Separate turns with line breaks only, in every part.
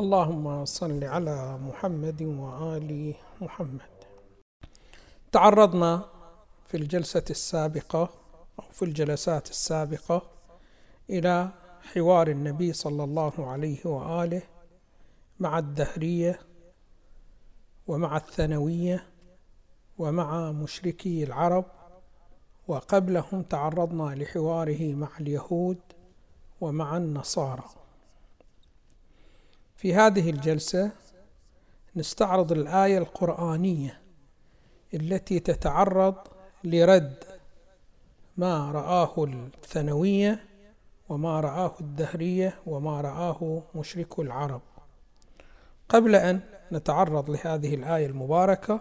اللهم صل على محمد وآل محمد. تعرضنا في الجلسة السابقة أو في الجلسات السابقة إلى حوار النبي صلى الله عليه وآله مع الدهرية ومع الثانوية ومع مشركي العرب وقبلهم تعرضنا لحواره مع اليهود ومع النصارى. في هذه الجلسة نستعرض الآية القرآنية التي تتعرض لرد ما رآه الثانوية وما رآه الدهرية وما رآه مشرك العرب. قبل أن نتعرض لهذه الآية المباركة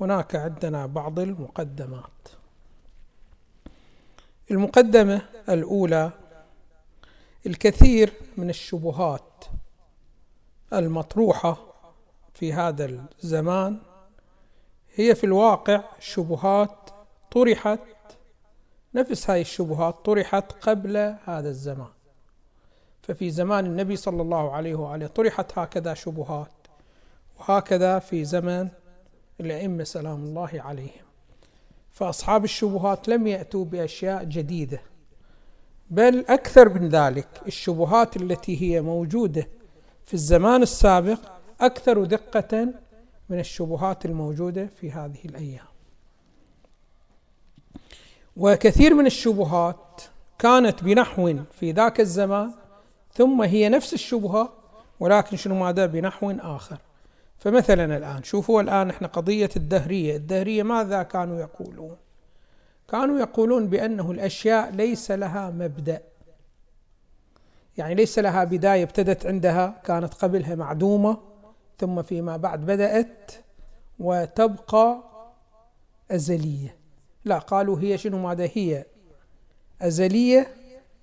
هناك عندنا بعض المقدمات. المقدمة الأولى الكثير من الشبهات المطروحة في هذا الزمان هي في الواقع شبهات طرحت نفس هاي الشبهات طرحت قبل هذا الزمان. ففي زمان النبي صلى الله عليه وآله طرحت هكذا شبهات وهكذا في زمن الأئمة سلام الله عليهم. فأصحاب الشبهات لم يأتوا بأشياء جديدة بل أكثر من ذلك الشبهات التي هي موجودة في الزمان السابق أكثر دقة من الشبهات الموجودة في هذه الأيام. وكثير من الشبهات كانت بنحو في ذاك الزمان ثم هي نفس الشبهة ولكن شنو ماذا؟ بنحو آخر. فمثلا الآن شوفوا الآن إحنا قضية الدهرية. الدهرية ماذا كانوا يقولون؟ كانوا يقولون بأنه الأشياء ليس لها مبدأ. يعني ليس لها بداية ابتدت عندها كانت قبلها معدومة ثم فيما بعد بدأت وتبقى أزلية. لا قالوا هي شنو ماذا هي؟ أزلية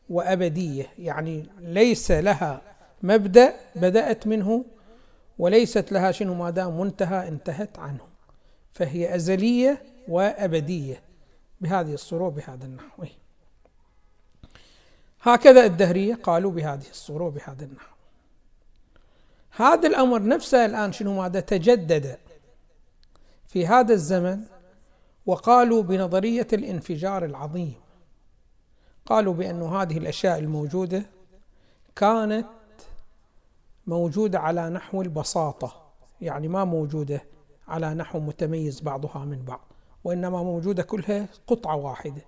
وأبدية. يعني ليس لها مبدأ بدأت منه وليست لها شنو ماذا منتهى انتهت عنه. فهي أزلية وأبدية بهذه الصورة بهذا النحو. هكذا الدهرية قالوا بهذه الصورة وبهذا النحو. هذا الأمر نفسه الآن شنو ماذا تجدد في هذا الزمن وقالوا بنظرية الانفجار العظيم. قالوا بأن هذه الأشياء الموجودة كانت موجودة على نحو البساطة يعني ما موجودة على نحو متميز بعضها من بعض وإنما موجودة كلها قطعة واحدة.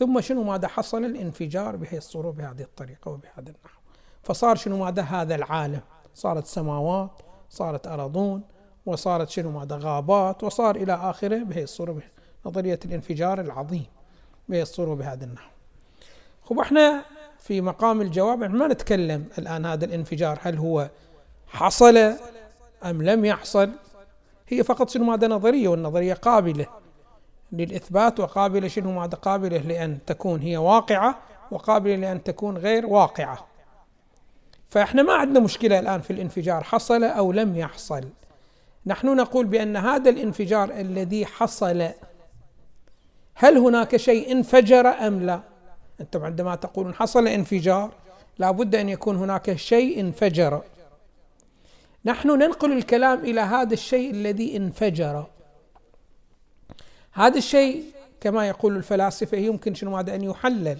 ثم شنو ماذا حصل؟ الانفجار بهي الصورة بهذه الطريقة وبهذا النحو. فصار شنو ماذا؟ هذا العالم. صارت سماوات صارت أرضون وصارت شنو ماذا؟ غابات وصار إلى آخره بهي الصورة نظرية الانفجار العظيم بهي الصورة بهذا النحو. خب إحنا في مقام الجواب ما نتكلم الآن هذا الانفجار هل هو حصل أم لم يحصل؟ هي فقط شنو ماذا؟ نظرية والنظرية قابلة. للإثبات وقابلة شنو؟ ماذا قابلة لأن تكون هي واقعة وقابلة لأن تكون غير واقعة. فإحنا ما عندنا مشكلة الآن في الانفجار حصل أو لم يحصل. نحن نقول بأن هذا الانفجار الذي حصل هل هناك شيء انفجر أم لا؟ أنتم عندما تقولون حصل انفجار لابد أن يكون هناك شيء انفجر. نحن ننقل الكلام إلى هذا الشيء الذي انفجر. هذا الشيء كما يقول الفلاسفة يمكن شنو هذا؟ أن يحلل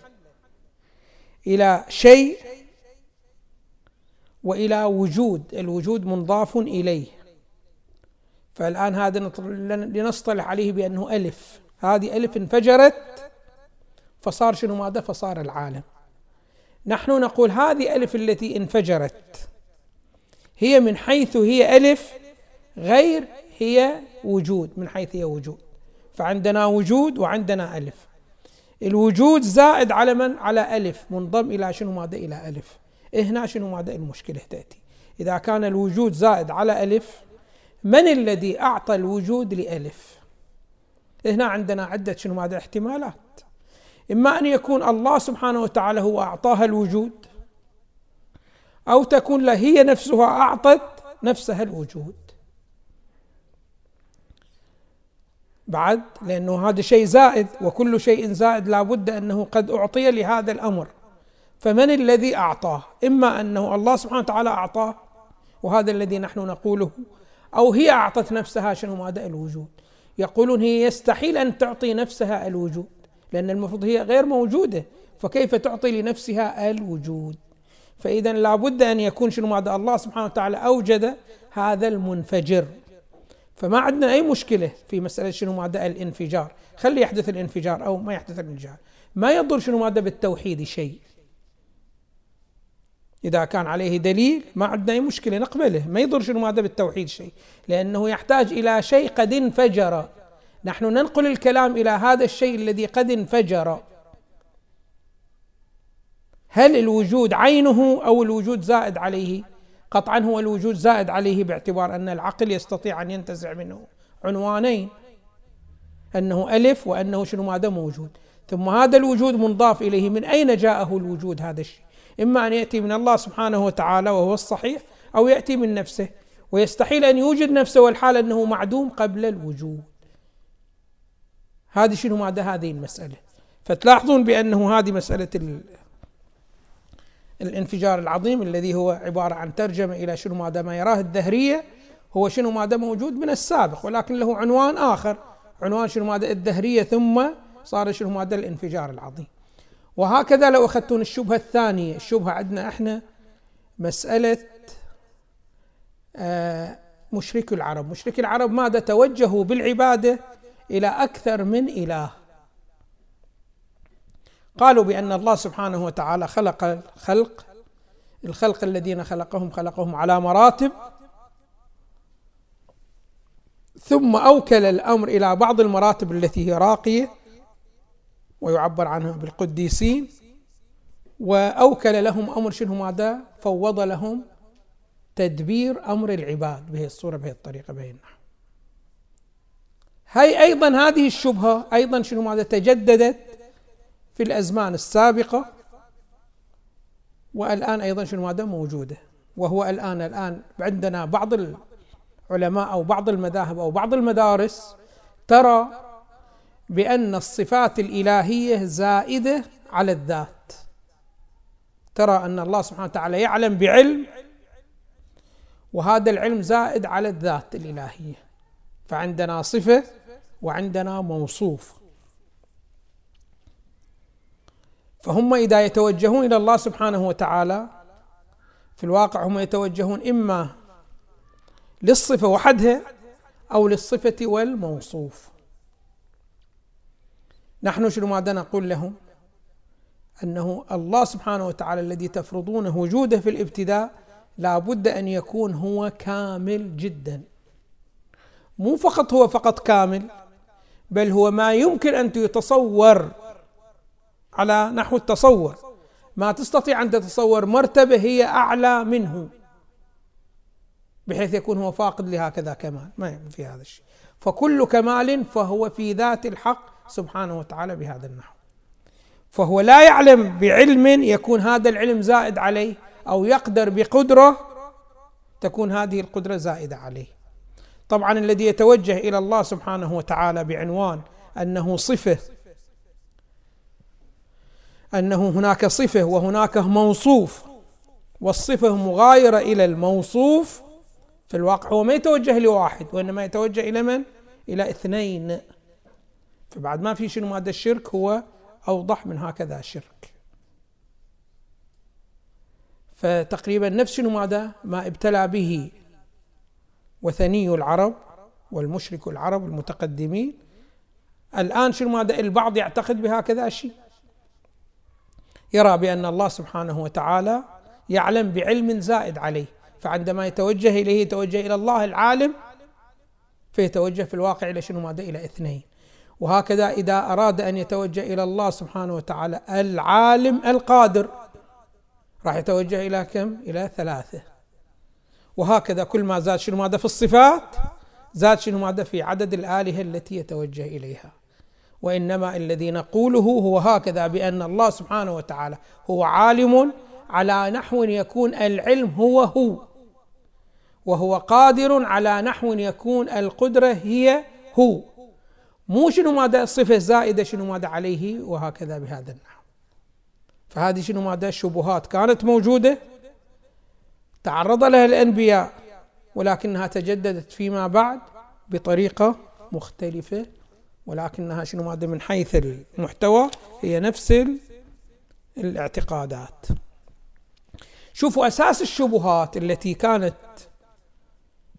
إلى شيء وإلى وجود الوجود منضاف إليه. فالآن هذا لنصطلح عليه بأنه ألف. هذه ألف انفجرت فصار شنو ماذا؟ فصار العالم. نحن نقول هذه ألف التي انفجرت هي من حيث هي ألف غير هي وجود من حيث هي وجود. فعندنا وجود وعندنا ألف. الوجود زائد على من؟ على ألف. منضم إلى شنو ماذا؟ إلى ألف. هنا شنو ماذا المشكلة تأتي. إذا كان الوجود زائد على ألف من الذي أعطى الوجود لألف؟ هنا عندنا عدة شنو ماذا احتمالات. إما أن يكون الله سبحانه وتعالى هو أعطاها الوجود أو تكون هي نفسها أعطت نفسها الوجود. بعد لأنه هذا شيء زائد وكل شيء زائد لابد أنه قد أعطي لهذا الأمر. فمن الذي أعطاه؟ إما أنه الله سبحانه وتعالى أعطاه وهذا الذي نحن نقوله أو هي أعطت نفسها شنو؟ ماذا الوجود. يقولون هي يستحيل أن تعطي نفسها الوجود لأن المفروض هي غير موجودة. فكيف تعطي لنفسها الوجود؟ فإذا لابد أن يكون شنو؟ ماذا الله سبحانه وتعالى أوجد هذا المنفجر. فما عندنا أي مشكلة في مسألة شنو ماذا الانفجار. خلي يحدث الانفجار أو ما يحدث الانفجار. ما يضر شنو ماذا بالتوحيد شيء. إذا كان عليه دليل ما عندنا أي مشكلة نقبله. ما يضر شنو ماذا بالتوحيد شيء. لأنه يحتاج إلى شيء قد انفجر. نحن ننقل الكلام إلى هذا الشيء الذي قد انفجر. هل الوجود عينه أو الوجود زائد عليه؟ قطعا هو الوجود زائد عليه باعتبار أن العقل يستطيع أن ينتزع منه عنوانين. أنه ألف وأنه شنو ماذا موجود. ثم هذا الوجود منضاف إليه من أين جاءه الوجود هذا الشيء. إما أن يأتي من الله سبحانه وتعالى وهو الصحيح أو يأتي من نفسه. ويستحيل أن يوجد نفسه والحال أنه معدوم قبل الوجود. هذه شنو ماذا؟ هذه المسألة. فتلاحظون بأنه هذه مسألة الانفجار العظيم الذي هو عبارة عن ترجمة إلى شنو ما يراه الدهرية هو شنو ماذا موجود من السابق ولكن له عنوان آخر عنوان شنو ماذا الدهرية ثم صار شنو ماذا الانفجار العظيم. وهكذا لو أخذتون الشبهة الثانية الشبهة عندنا إحنا مسألة آه، مشرك العرب. مشرك العرب ماذا توجهوا بالعبادة إلى أكثر من إله؟ قالوا بأن الله سبحانه وتعالى خلق الخلق الخلق الذين خلقهم خلقهم على مراتب. ثم أوكل الأمر إلى بعض المراتب التي هي راقية ويعبر عنها بالقديسين. وأوكل لهم أمر شنو ماذا؟ فوض لهم تدبير أمر العباد بهي الصورة بهي الطريقة بهي النحو. هي أيضا هذه الشبهة أيضا شنو ماذا؟ تجددت في الأزمان السابقة والآن أيضا شنو ماذا موجودة. وهو الآن الآن عندنا بعض العلماء أو بعض المذاهب أو بعض المدارس ترى بأن الصفات الإلهية زائدة على الذات. ترى أن الله سبحانه وتعالى يعلم بعلم وهذا العلم زائد على الذات الإلهية. فعندنا صفة وعندنا موصوف. فهم إذا يتوجهون إلى الله سبحانه وتعالى في الواقع هم يتوجهون إما للصفة وحدها أو للصفة والموصوف. نحن شنو ماذا نقول لهم؟ أنه الله سبحانه وتعالى الذي تفرضونه وجوده في الابتداء لا بد أن يكون هو كامل جدا. مو فقط هو فقط كامل بل هو ما يمكن أن يتصور على نحو التصور. ما تستطيع أن تتصور مرتبة هي أعلى منه بحيث يكون هو فاقد لهكذا كمال. ما في هذا الشيء. فكل كمال فهو في ذات الحق سبحانه وتعالى بهذا النحو. فهو لا يعلم بعلم يكون هذا العلم زائد عليه أو يقدر بقدرة تكون هذه القدرة زائدة عليه. طبعا الذي يتوجه إلى الله سبحانه وتعالى بعنوان أنه صفة أنه هناك صفة وهناك موصوف والصفة مغايرة إلى الموصوف في الواقع. هو ما يتوجه لواحد وإنما يتوجه إلى من؟ إلى اثنين. فبعد ما في شنو مادة الشرك؟ هو أوضح من هكذا شرك. فتقريبا نفس شنو ماذا ما ابتلى به وثني العرب والمشرك العرب المتقدمين. الآن شنو ماذا البعض يعتقد بهكذا شيء. يرى بأن الله سبحانه وتعالى يعلم بعلم زائد عليه. فعندما يتوجه إليه يتوجه إلى الله العالم فيتوجه في الواقع إلى شنو؟ ماذا؟ إلى اثنين. وهكذا إذا أراد أن يتوجه إلى الله سبحانه وتعالى العالم القادر راح يتوجه إلى كم؟ إلى ثلاثة. وهكذا كل ما زاد شنو؟ ماذا؟ في الصفات زاد شنو؟ ماذا؟ في عدد الآلهة التي يتوجه إليها. وإنما الذي نقوله هو هكذا بأن الله سبحانه وتعالى هو عالم على نحو يكون العلم هو هو وهو قادر على نحو يكون القدرة هي هو. مو شنو ماذا صفة زائدة شنو ماذا عليه وهكذا بهذا النحو. فهذه شنو ماذا؟ الشبهات كانت موجودة تعرض لها الأنبياء ولكنها تجددت فيما بعد بطريقة مختلفة. ولكنها شنو ماده من حيث المحتوى هي نفس الاعتقادات شوفوا أساس الشبهات التي كانت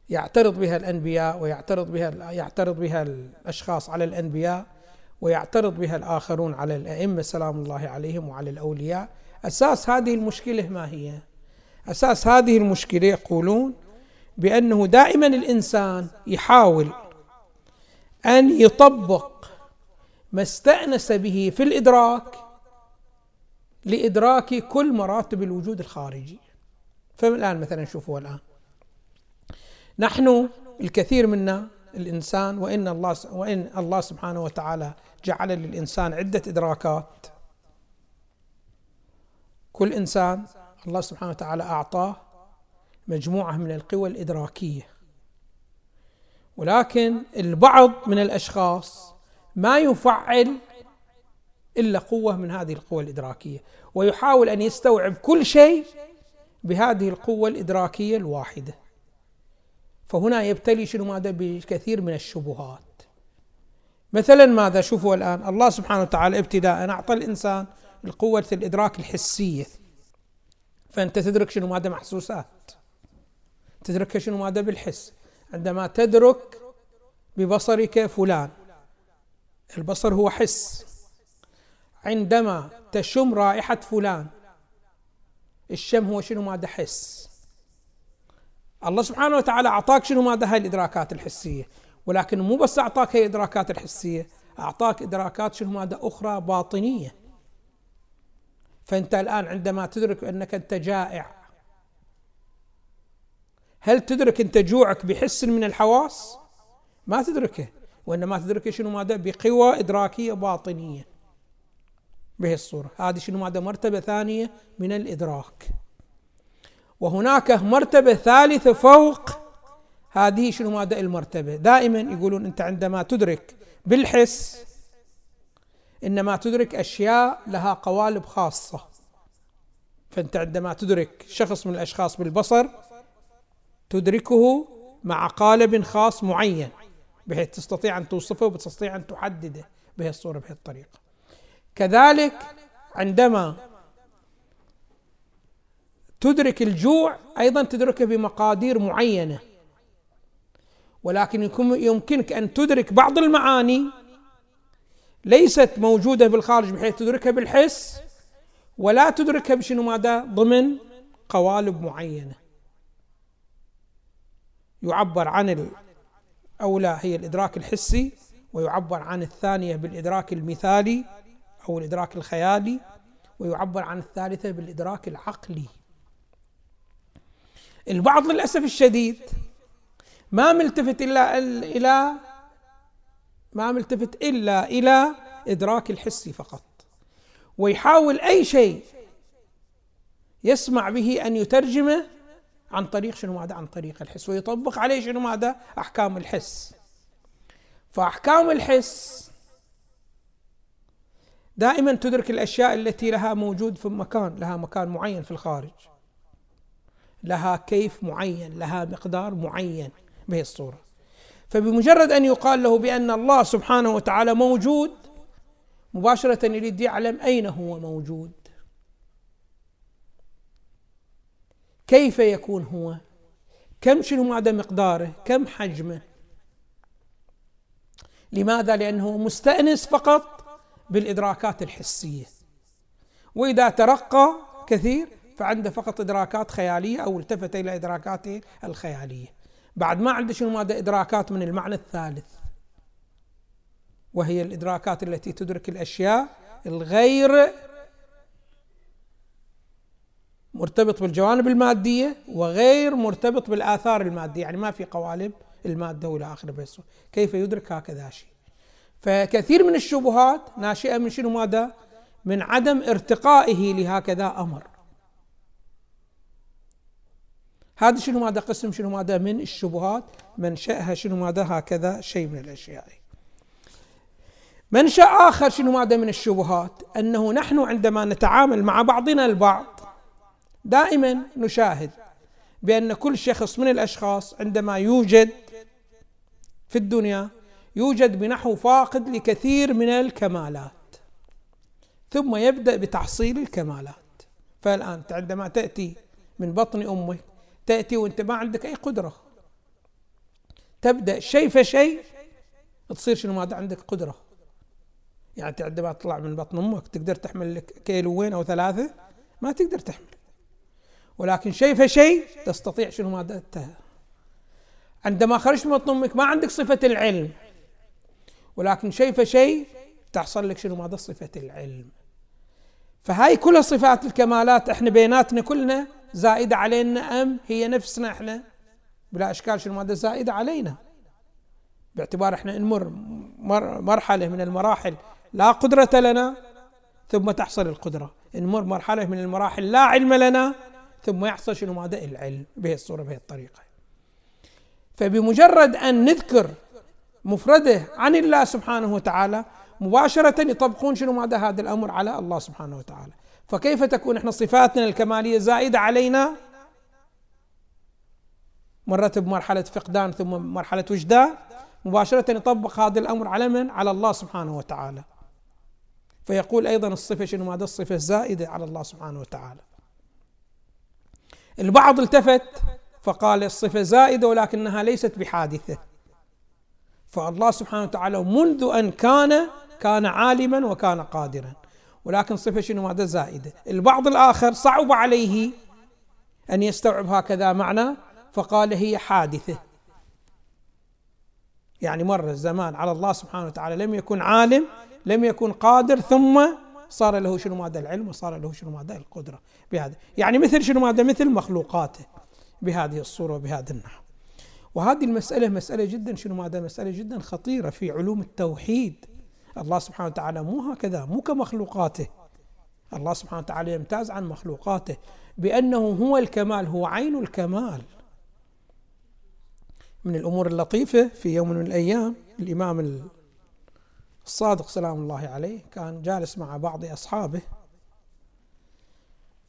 يعترض بها الأنبياء ويعترض بها يعترض بها الأشخاص على الأنبياء ويعترض بها الآخرون على الأئمة سلام الله عليهم وعلى الأولياء أساس هذه المشكلة ما هي؟ أساس هذه المشكلة يقولون بأنه دائما الإنسان يحاول أن يطبق ما استأنس به في الإدراك لإدراك كل مراتب الوجود الخارجي. فالان مثلا شوفوا الآن. نحن الكثير منا الإنسان وإن الله وإن الله سبحانه وتعالى جعل للإنسان عدة إدراكات. كل إنسان الله سبحانه وتعالى أعطاه مجموعة من القوى الإدراكية. ولكن البعض من الأشخاص ما يفعل إلا قوة من هذه القوى الإدراكية ويحاول أن يستوعب كل شيء بهذه القوة الإدراكية الواحدة. فهنا يبتلي شنو ماذا؟ بكثير من الشبهات. مثلا ماذا؟ شوفوا الآن الله سبحانه وتعالى ابتداء أعطى الإنسان القوة الإدراك الحسية. فأنت تدرك شنو ماذا محسوسات؟ تدرك شنو ماذا؟ بالحس. عندما تدرك ببصرك فلان. البصر هو حس. عندما تشم رائحة فلان الشم هو شنو ماذا حس. الله سبحانه وتعالى أعطاك شنو ماذا هاي الإدراكات الحسية. ولكن مو بس أعطاك هاي الإدراكات الحسية أعطاك إدراكات شنو ماذا أخرى باطنية. فأنت الآن عندما تدرك أنك أنت جائع هل تدرك أنت جوعك بحس من الحواس؟ ما تدركه وإنما تدركه شنو ماذا؟ بقوى إدراكية باطنية بهي الصورة، هذه شنو ماذا؟ مرتبة ثانية من الإدراك. وهناك مرتبة ثالثة فوق هذه شنو ماذا؟ المرتبة، دائما يقولون أنت عندما تدرك بالحس إنما تدرك أشياء لها قوالب خاصة. فأنت عندما تدرك شخص من الأشخاص بالبصر تدركه مع قالب خاص معين بحيث تستطيع أن توصفه وتستطيع أن تحدده بهذه الصورة بهذه الطريقة. كذلك عندما تدرك الجوع أيضا تدركه بمقادير معينة. ولكن يمكنك أن تدرك بعض المعاني ليست موجودة بالخارج بحيث تدركها بالحس ولا تدركها بشنو ماذا؟ ضمن قوالب معينة. يعبر عن الأولى هي الإدراك الحسي ويعبر عن الثانية بالإدراك المثالي أو الإدراك الخيالي ويعبر عن الثالثة بالإدراك العقلي. البعض للأسف الشديد ما ملتفت إلا إلى ما ملتفت إلا إلى إدراك الحسي فقط. ويحاول أي شيء يسمع به أن يترجمه عن طريق شنو ماذا؟ عن طريق الحس. ويطبق عليه شنو ماذا؟ أحكام الحس. فأحكام الحس دائما تدرك الأشياء التي لها موجود في مكان لها مكان معين في الخارج. لها كيف معين لها مقدار معين بهي الصورة. فبمجرد أن يقال له بأن الله سبحانه وتعالى موجود مباشرة يريد يعلم أين هو موجود. كيف يكون هو؟ كم شنو ماذا مقداره؟ كم حجمه؟ لماذا؟ لأنه مستأنس فقط بالإدراكات الحسية. وإذا ترقى كثير فعنده فقط إدراكات خيالية أو التفت إلى إدراكاته الخيالية. بعد ما عنده شنو ماذا إدراكات من المعنى الثالث. وهي الإدراكات التي تدرك الأشياء الغير مرتبط بالجوانب المادية وغير مرتبط بالآثار المادية يعني ما في قوالب المادة وإلى آخره بس. كيف يدرك هكذا شيء؟ فكثير من الشبهات ناشئة من شنو ماذا؟ من عدم ارتقائه لهكذا أمر. هذا شنو ماذا؟ قسم شنو ماذا؟ من الشبهات منشأها شنو ماذا؟ هكذا شيء من الأشياء. منشأ آخر شنو ماذا؟ من الشبهات أنه نحن عندما نتعامل مع بعضنا البعض دائما نشاهد بأن كل شخص من الأشخاص عندما يوجد في الدنيا يوجد بنحو فاقد لكثير من الكمالات ثم يبدأ بتحصيل الكمالات. فالآن عندما تأتي من بطن أمك تأتي وأنت ما عندك أي قدرة. تبدأ شيء فشيء تصير شنو؟ ما عندك قدرة. يعني عندما تطلع من بطن أمك تقدر تحمل لك كيلوين أو ثلاثة؟ ما تقدر تحمل. ولكن شيء فشيء تستطيع شنو ما عندما خرجت من بطن أمك ما عندك صفة العلم ولكن شيء فشيء تحصل لك شنو ماذا صفة العلم. فهاي كلها صفات الكمالات إحنا بيناتنا كلنا زائدة علينا أم هي نفسنا إحنا؟ بلا إشكال شنو ماذا زائدة علينا. باعتبار إحنا نمر مرحلة من المراحل لا قدرة لنا ثم تحصل القدرة. نمر مرحلة من المراحل لا علم لنا ثم يحصل شنو؟ ماذا؟ العلم بهي الصورة بهي الطريقة فبمجرد أن نذكر مفرده عن الله سبحانه وتعالى مباشرة يطبقون شنو؟ ماذا؟ هذا الأمر على الله سبحانه وتعالى. فكيف تكون إحنا صفاتنا الكمالية زائدة علينا؟ مرت بمرحلة فقدان ثم مرحلة وجدان مباشرة يطبق هذا الأمر على من؟ على الله سبحانه وتعالى. فيقول أيضا الصفة شنو؟ ماذا؟ الصفة الزائدة على الله سبحانه وتعالى. البعض التفت فقال الصفة زائدة ولكنها ليست بحادثة. فالله سبحانه وتعالى منذ أن كان كان عالما وكان قادرا. ولكن صفة شنو؟ ماذا زائدة. البعض الآخر صعب عليه أن يستوعب هكذا معنى فقال هي حادثة. يعني مر الزمان على الله سبحانه وتعالى لم يكن عالم لم يكن قادر ثم صار له شنو ماذا العلم وصار له شنو ماذا القدرة بهذا. يعني مثل شنو ماذا مثل مخلوقاته بهذه الصورة وبهذا النحو. وهذه المسألة مسألة جدا شنو ماذا مسألة جدا خطيرة في علوم التوحيد. الله سبحانه وتعالى مو هكذا مو كمخلوقاته. الله سبحانه وتعالى يمتاز عن مخلوقاته بأنه هو الكمال هو عين الكمال. من الأمور اللطيفة في يوم من الأيام الإمام الصادق سلام الله عليه كان جالس مع بعض أصحابه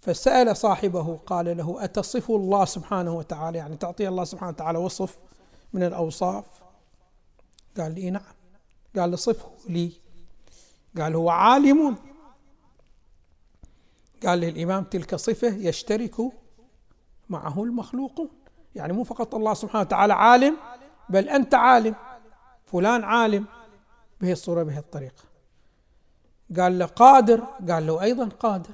فسأل صاحبه قال له أتصف الله سبحانه وتعالى؟ يعني تعطي الله سبحانه وتعالى وصف من الأوصاف؟ قال لي نعم. قال له صفه لي. قال هو عالم. قال له الإمام تلك صفة يشترك معه المخلوقون يعني مو فقط الله سبحانه وتعالى عالم بل أنت عالم فلان عالم. بهي الصورة بهي الطريقة. قال له قادر قال له أيضا قادر.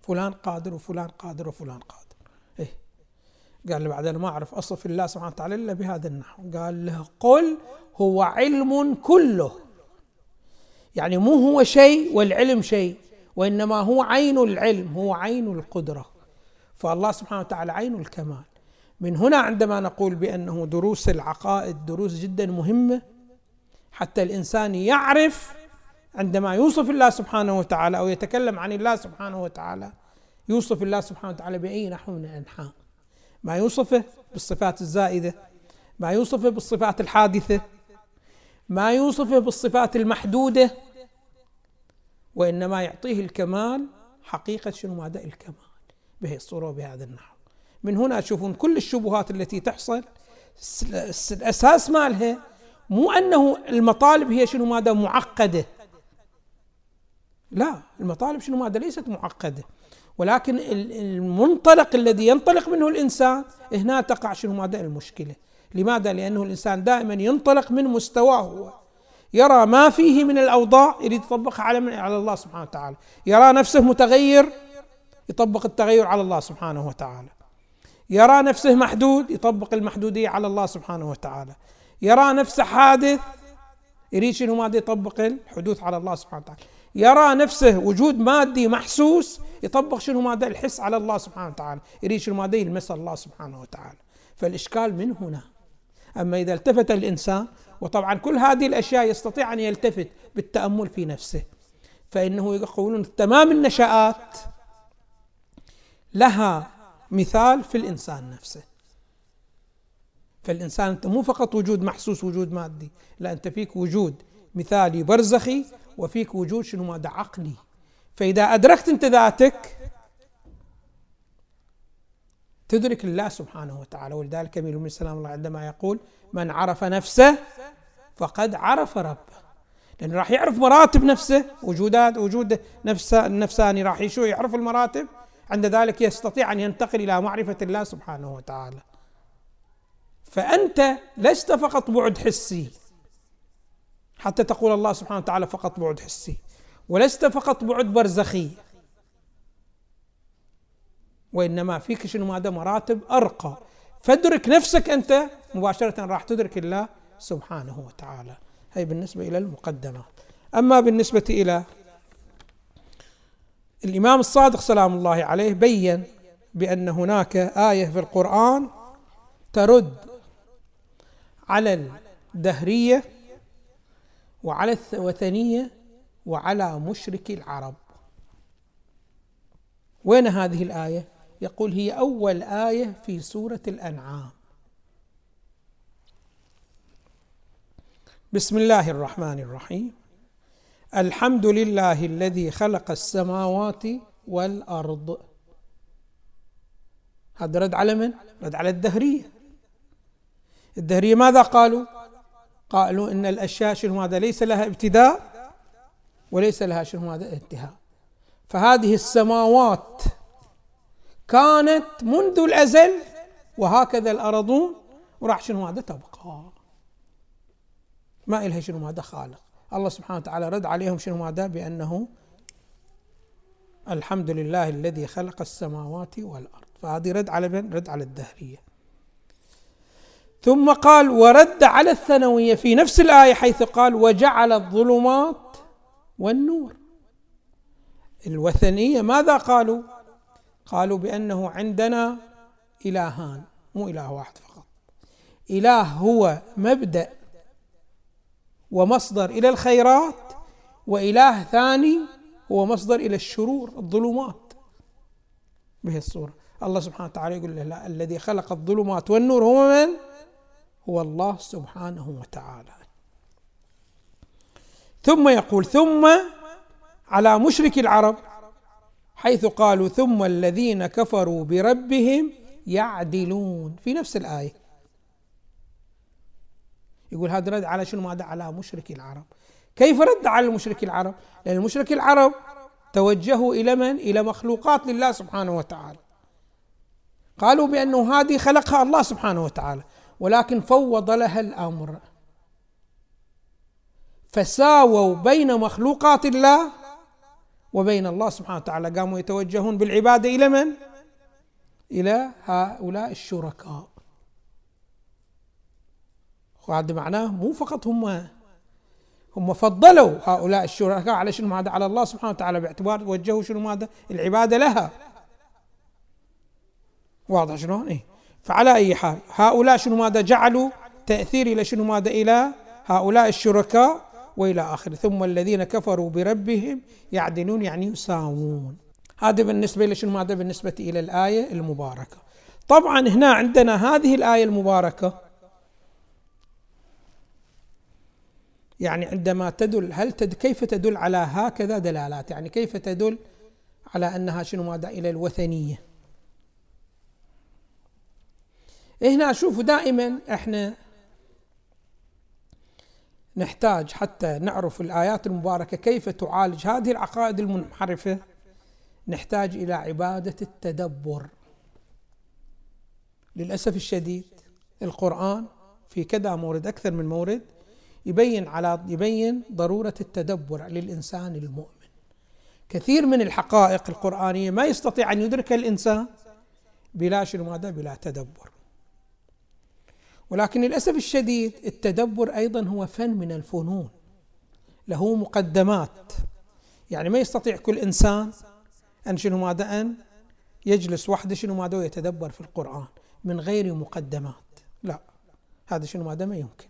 فلان قادر وفلان قادر وفلان قادر. إيه. قال له بعدين ما أعرف أصف الله سبحانه وتعالى إلا بهذا النحو. قال له قل هو علم كله. يعني مو هو شيء والعلم شيء وإنما هو عين العلم هو عين القدرة. فالله سبحانه وتعالى عين الكمال. من هنا عندما نقول بأنه دروس العقائد دروس جدا مهمة حتى الإنسان يعرف عندما يوصف الله سبحانه وتعالى أو يتكلم عن الله سبحانه وتعالى يوصف الله سبحانه وتعالى بأي نحو من الأنحاء. ما يوصفه بالصفات الزائدة ما يوصفه بالصفات الحادثة ما يوصفه بالصفات المحدودة وإنما يعطيه الكمال حقيقة شنو؟ ماذا الكمال بهي الصورة وبهذا النحو. من هنا تشوفون كل الشبهات التي تحصل الأساس مالها مو أنه المطالب هي شنو ماذا معقدة. لا المطالب شنو ماذا ليست معقدة. ولكن المنطلق الذي ينطلق منه الإنسان هنا تقع شنو ماذا المشكلة. لماذا؟ لأنه الإنسان دائما ينطلق من مستواه هو. يرى ما فيه من الأوضاع يريد يطبقها على على الله سبحانه وتعالى. يرى نفسه متغير يطبق التغير على الله سبحانه وتعالى. يرى نفسه محدود يطبق المحدودية على الله سبحانه وتعالى. يرى نفسه حادث يريد شنو؟ ماذا يطبق الحدوث على الله سبحانه وتعالى. يرى نفسه وجود مادي محسوس يطبق شنو؟ ماذا الحس على الله سبحانه وتعالى. يريد شنو؟ ماذا يلمس الله سبحانه وتعالى. فالإشكال من هنا. أما إذا التفت الإنسان وطبعا كل هذه الأشياء يستطيع أن يلتفت بالتأمل في نفسه فإنه يقولون تمام النشآت لها مثال في الإنسان نفسه. فالإنسان أنت مو فقط وجود محسوس وجود مادي لا أنت فيك وجود مثالي برزخي وفيك وجود شنو؟ ماذا عقلي. فإذا أدركت أنت ذاتك تدرك الله سبحانه وتعالى. ولذلك أمير المؤمنين سلام الله عندما يقول من عرف نفسه فقد عرف ربه. لأنه راح يعرف مراتب نفسه وجودات وجود نفسه النفساني راح يعرف المراتب. عند ذلك يستطيع أن ينتقل إلى معرفة الله سبحانه وتعالى. فأنت لست فقط بعد حسي. حتى تقول الله سبحانه وتعالى فقط بعد حسي. ولست فقط بعد برزخي. وإنما فيك شنو؟ ماذا مراتب أرقى. فادرك نفسك أنت مباشرة راح تدرك الله سبحانه وتعالى. هي بالنسبة إلى المقدمات. أما بالنسبة إلى الإمام الصادق سلام الله عليه بين بأن هناك آية في القرآن ترد على الدهرية وعلى الوثنية وعلى مشرك العرب. وين هذه الآية؟ يقول هي أول آية في سورة الأنعام. بسم الله الرحمن الرحيم. الحمد لله الذي خلق السماوات والأرض. هذا رد على من؟ رد على الدهرية. الدهرية ماذا قالوا؟ قالوا إن الأشياء شنو هذا؟ ليس لها ابتداء وليس لها شنو هذا؟ انتهاء. فهذه السماوات كانت منذ الأزل وهكذا الأرضون وراح شنو هذا؟ تبقى. ما إلها شنو هذا خالق. الله سبحانه وتعالى رد عليهم شنو هذا؟ بأنه الحمد لله الذي خلق السماوات والأرض. فهذه رد على من؟ رد على الدهرية. ثم قال ورد على الثانوية في نفس الآية حيث قال وجعل الظلمات والنور. الوثنية ماذا قالوا؟ قالوا بأنه عندنا إلهان مو إله واحد فقط. إله هو مبدأ ومصدر إلى الخيرات وإله ثاني هو مصدر إلى الشرور الظلمات. به الصورة. الله سبحانه وتعالى يقول له لا الذي خلق الظلمات والنور هو من؟ هو الله سبحانه وتعالى. ثم يقول ثم على مشرك العرب حيث قالوا ثم الذين كفروا بربهم يعدلون. في نفس الآية. يقول هذا رد على شنو؟ ماذا على مشرك العرب. كيف رد على المشرك العرب؟ لأن المشرك العرب توجهوا إلى من؟ إلى مخلوقات لله سبحانه وتعالى. قالوا بأنه هذه خلقها الله سبحانه وتعالى. ولكن فوض لها الأمر. فساووا بين مخلوقات الله وبين الله سبحانه وتعالى. قاموا يتوجهون بالعبادة إلى من؟ إلى هؤلاء الشركاء. وهذا معناه مو فقط هم هم فضلوا هؤلاء الشركاء على شنو هذا على الله سبحانه وتعالى باعتبار وجهوا شنو هذا العبادة لها. واضح شلون؟ إيه. فعلى أي حال هؤلاء شنو ماذا جعلوا تأثير إلى شنو ماذا إلى هؤلاء الشركاء وإلى آخره. ثم الذين كفروا بربهم يعدلون يعني يساوون. هذا بالنسبة إلى شنو هذا بالنسبة إلى الآية المباركة. طبعا هنا عندنا هذه الآية المباركة. يعني عندما تدل هل تد كيف تدل على هكذا دلالات؟ يعني كيف تدل على أنها شنو ماذا؟ إلى الوثنية؟ هنا شوفوا دائما إحنا نحتاج حتى نعرف الآيات المباركة كيف تعالج هذه العقائد المنحرفة. نحتاج إلى عبادة التدبر. للأسف الشديد القرآن في كذا مورد أكثر من مورد يبين على يبين ضرورة التدبر للإنسان المؤمن. كثير من الحقائق القرآنية ما يستطيع أن يدركها الإنسان بلا شنو ماذا؟ بلا تدبر. ولكن للأسف الشديد التدبر أيضا هو فن من الفنون له مقدمات. يعني ما يستطيع كل إنسان أن شنو ماذا أن يجلس وحده شنو ماذا ويتدبر في القرآن من غير مقدمات. لا هذا شنو ماذا ما يمكن.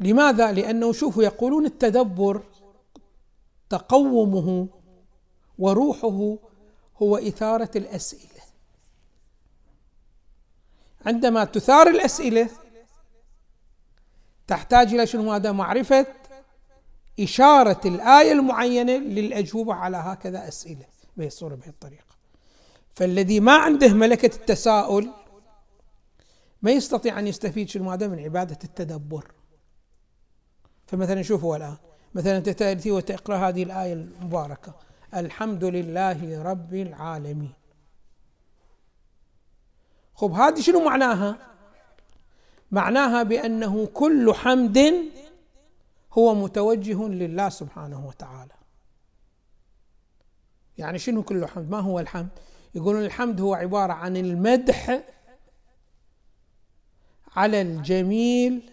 لماذا؟ لأنه شوفوا يقولون التدبر تقومه وروحه هو إثارة الأسئلة. عندما تثار الأسئلة تحتاج إلى شنو؟ هذا معرفة إشارة الآية المعينة للأجوبة على هكذا أسئلة بهي الصورة بهي الطريقة. فالذي ما عنده ملكة التساؤل ما يستطيع أن يستفيد شنو؟ هذا من عبادة التدبر. فمثلا شوفوا الآن مثلا أنت تأتي وتقرأ هذه الآية المباركة الحمد لله رب العالمين خب هذه شنو معناها؟ معناها بأنه كل حمد هو متوجه لله سبحانه وتعالى. يعني شنو كل حمد؟ ما هو الحمد؟ يقولون الحمد هو عبارة عن المدح على الجميل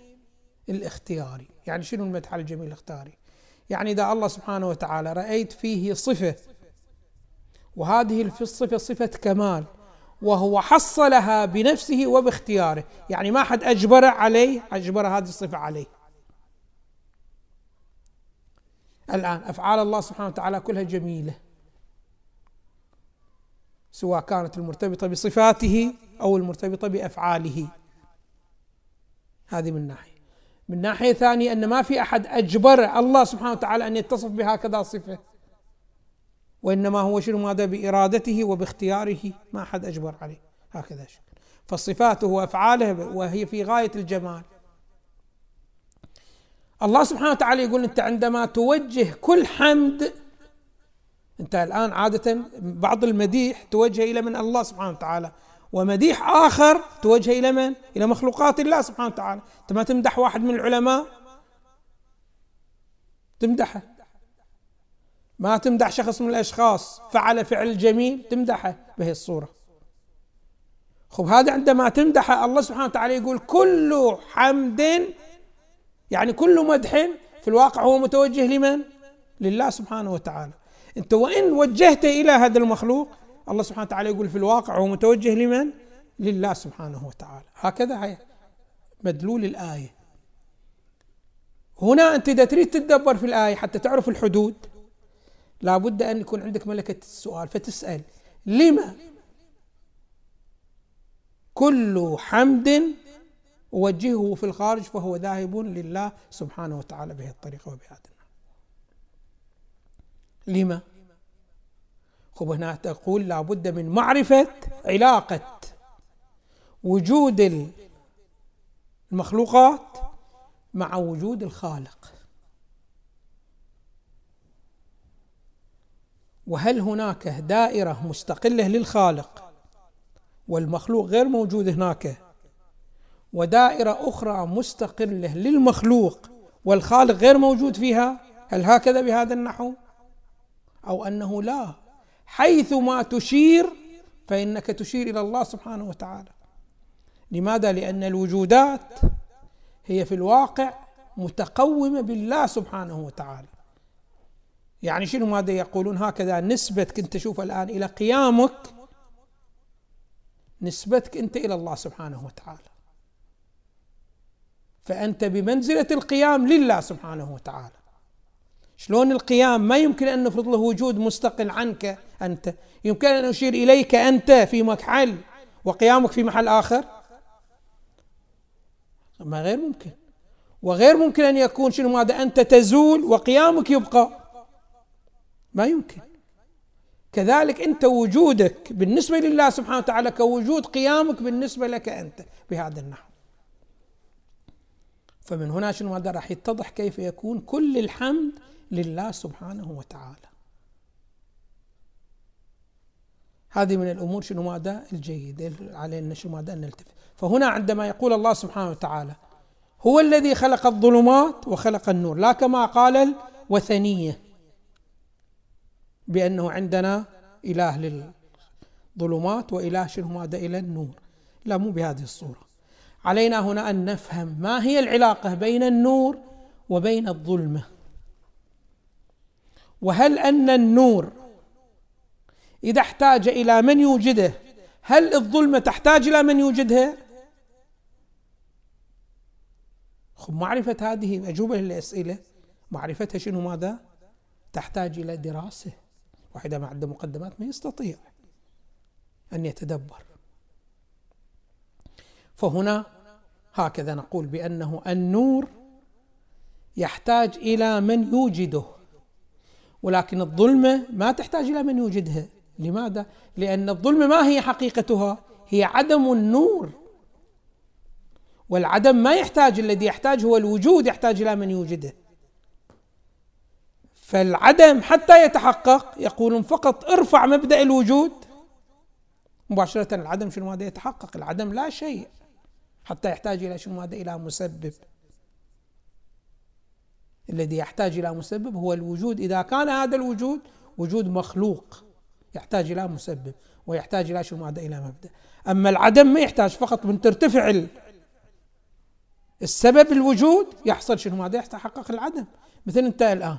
الاختياري. يعني شنو المدح على الجميل الاختياري؟ يعني إذا الله سبحانه وتعالى رأيت فيه صفة وهذه الصفة صفة كمال وهو حصلها بنفسه وباختياره. يعني ما حد أجبر عليه أجبر هذه الصفة عليه. الآن أفعال الله سبحانه وتعالى كلها جميلة. سواء كانت المرتبطة بصفاته أو المرتبطة بأفعاله. هذه من ناحية. من ناحية ثانية أن ما في أحد أجبر الله سبحانه وتعالى أن يتصف بهكذا صفة. وإنما هو شنو ماذا بإرادته وباختياره. ما أحد أجبر عليه. هكذا شكل فصفاته وأفعاله وهي في غاية الجمال. الله سبحانه وتعالى يقول أنت عندما توجه كل حمد أنت الآن عادة بعض المديح توجه إلى من الله سبحانه وتعالى ومديح آخر توجه إلى من؟ إلى مخلوقات الله سبحانه وتعالى. أنت ما تمدح واحد من العلماء؟ تمدحه. ما تمدح شخص من الأشخاص فعل فعل جميل تمدحه. بهي الصورة. خب هذا عندما تمدحه الله سبحانه وتعالى يقول كل حمد يعني كل مدح في الواقع هو متوجه لمن؟ لله سبحانه وتعالى. أنت وإن وجهت إلى هذا المخلوق الله سبحانه وتعالى يقول في الواقع هو متوجه لمن؟ لله سبحانه وتعالى. هكذا هي مدلول الآية. هنا أنت إذا تريد تتدبر في الآية حتى تعرف الحدود لابد أن يكون عندك ملكة السؤال. فتسأل لما؟ كل حمد أوجهه في الخارج فهو ذاهب لله سبحانه وتعالى بهذه الطريقة وبهذا لما؟ خب هنا تقول لابد من معرفة علاقة وجود المخلوقات مع وجود الخالق. وهل هناك دائرة مستقلة للخالق؟ والمخلوق غير موجود هناك. ودائرة أخرى مستقلة للمخلوق والخالق غير موجود فيها؟ هل هكذا بهذا النحو؟ أو أنه لا. حيث ما تشير فإنك تشير إلى الله سبحانه وتعالى. لماذا؟ لأن الوجودات هي في الواقع متقومة بالله سبحانه وتعالى. يعني شنو ماذا يقولون؟ هكذا نسبتك أنت شوف الآن إلى قيامك نسبتك أنت إلى الله سبحانه وتعالى. فأنت بمنزلة القيام لله سبحانه وتعالى. شلون القيام؟ ما يمكن أن نفرض له وجود مستقل عنك أنت. يمكن أن أشير إليك أنت في محل وقيامك في محل آخر؟ ما غير ممكن. وغير ممكن أن يكون شنو ماذا؟ أنت تزول وقيامك يبقى. ما يمكن. كذلك أنت وجودك بالنسبة لله سبحانه وتعالى كوجود قيامك بالنسبة لك أنت بهذا النحو. فمن هنا شنو هذا راح يتضح كيف يكون كل الحمد لله سبحانه وتعالى. هذه من الأمور شنو ماذا؟ الجيدة علينا شنو ماذا؟ أن نلتفت. فهنا عندما يقول الله سبحانه وتعالى هو الذي خلق الظلمات وخلق النور لا كما قال الوثنية. بأنه عندنا إله للظلمات وإله شنو ماذا إلى النور. لا مو بهذه الصورة. علينا هنا أن نفهم ما هي العلاقة بين النور وبين الظلمة. وهل أن النور إذا احتاج إلى من يوجده هل الظلمة تحتاج إلى من يوجدها خب معرفة هذه اجوبه للأسئلة. معرفتها شنو ماذا؟ تحتاج إلى دراسة. واحد ما عنده مقدمات ما يستطيع أن يتدبر فهنا هكذا نقول بأنه النور يحتاج إلى من يوجده ولكن الظلمه ما تحتاج إلى من يوجدها لماذا؟ لأن الظلم ما هي حقيقتها؟ هي عدم النور والعدم ما يحتاج الذي يحتاج هو الوجود يحتاج إلى من يوجده فالعدم حتى يتحقق يقولون فقط ارفع مبدأ الوجود. مباشرة العدم شنو ماذا يتحقق؟ العدم لا شيء حتى يحتاج إلى شنو ماذا؟ إلى مسبب. الذي يحتاج إلى مسبب هو الوجود. إذا كان هذا الوجود وجود مخلوق يحتاج إلى مسبب ويحتاج إلى شنو ماذا؟ إلى مبدأ. أما العدم ما يحتاج فقط من ترتفع السبب الوجود يحصل شنو ماذا؟ يتحقق العدم. مثل أنت الآن.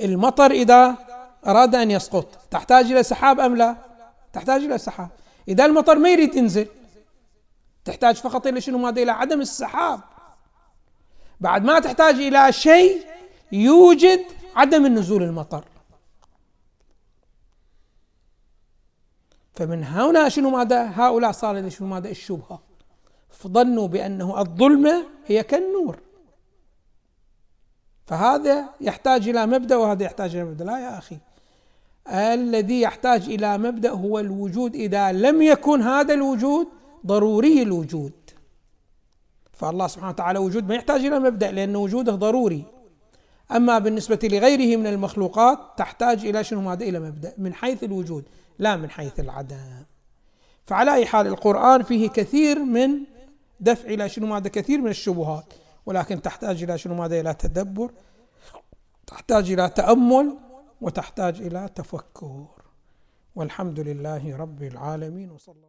المطر إذا أراد أن يسقط تحتاج إلى سحاب أم لا؟ تحتاج إلى سحاب. إذا المطر ما يريد ينزل تحتاج فقط إلى شنو؟ ماذا؟ إلى عدم السحاب. بعد ما تحتاج إلى شيء يوجد عدم النزول المطر. فمن هنا شنو ماذا؟ هؤلاء صار شنو ماذا؟ الشبهة. فظنوا بأنه الظلمة هي كالنور. فهذا يحتاج إلى مبدأ وهذا يحتاج إلى مبدأ. لا يا أخي. الذي يحتاج إلى مبدأ هو الوجود. إذا لم يكن هذا الوجود ضروري الوجود. فالله سبحانه وتعالى وجود ما يحتاج إلى مبدأ لأن وجوده ضروري. أما بالنسبة لغيره من المخلوقات تحتاج إلى شنو؟ ماذا إلى مبدأ. من حيث الوجود لا من حيث العدم. فعلى أي حال القرآن فيه كثير من دفع إلى شنو؟ ماذا كثير من الشبهات. ولكن تحتاج إلى شنو ماذا؟ إلى تدبر تحتاج إلى تأمل وتحتاج إلى تفكر. والحمد لله رب العالمين وصلى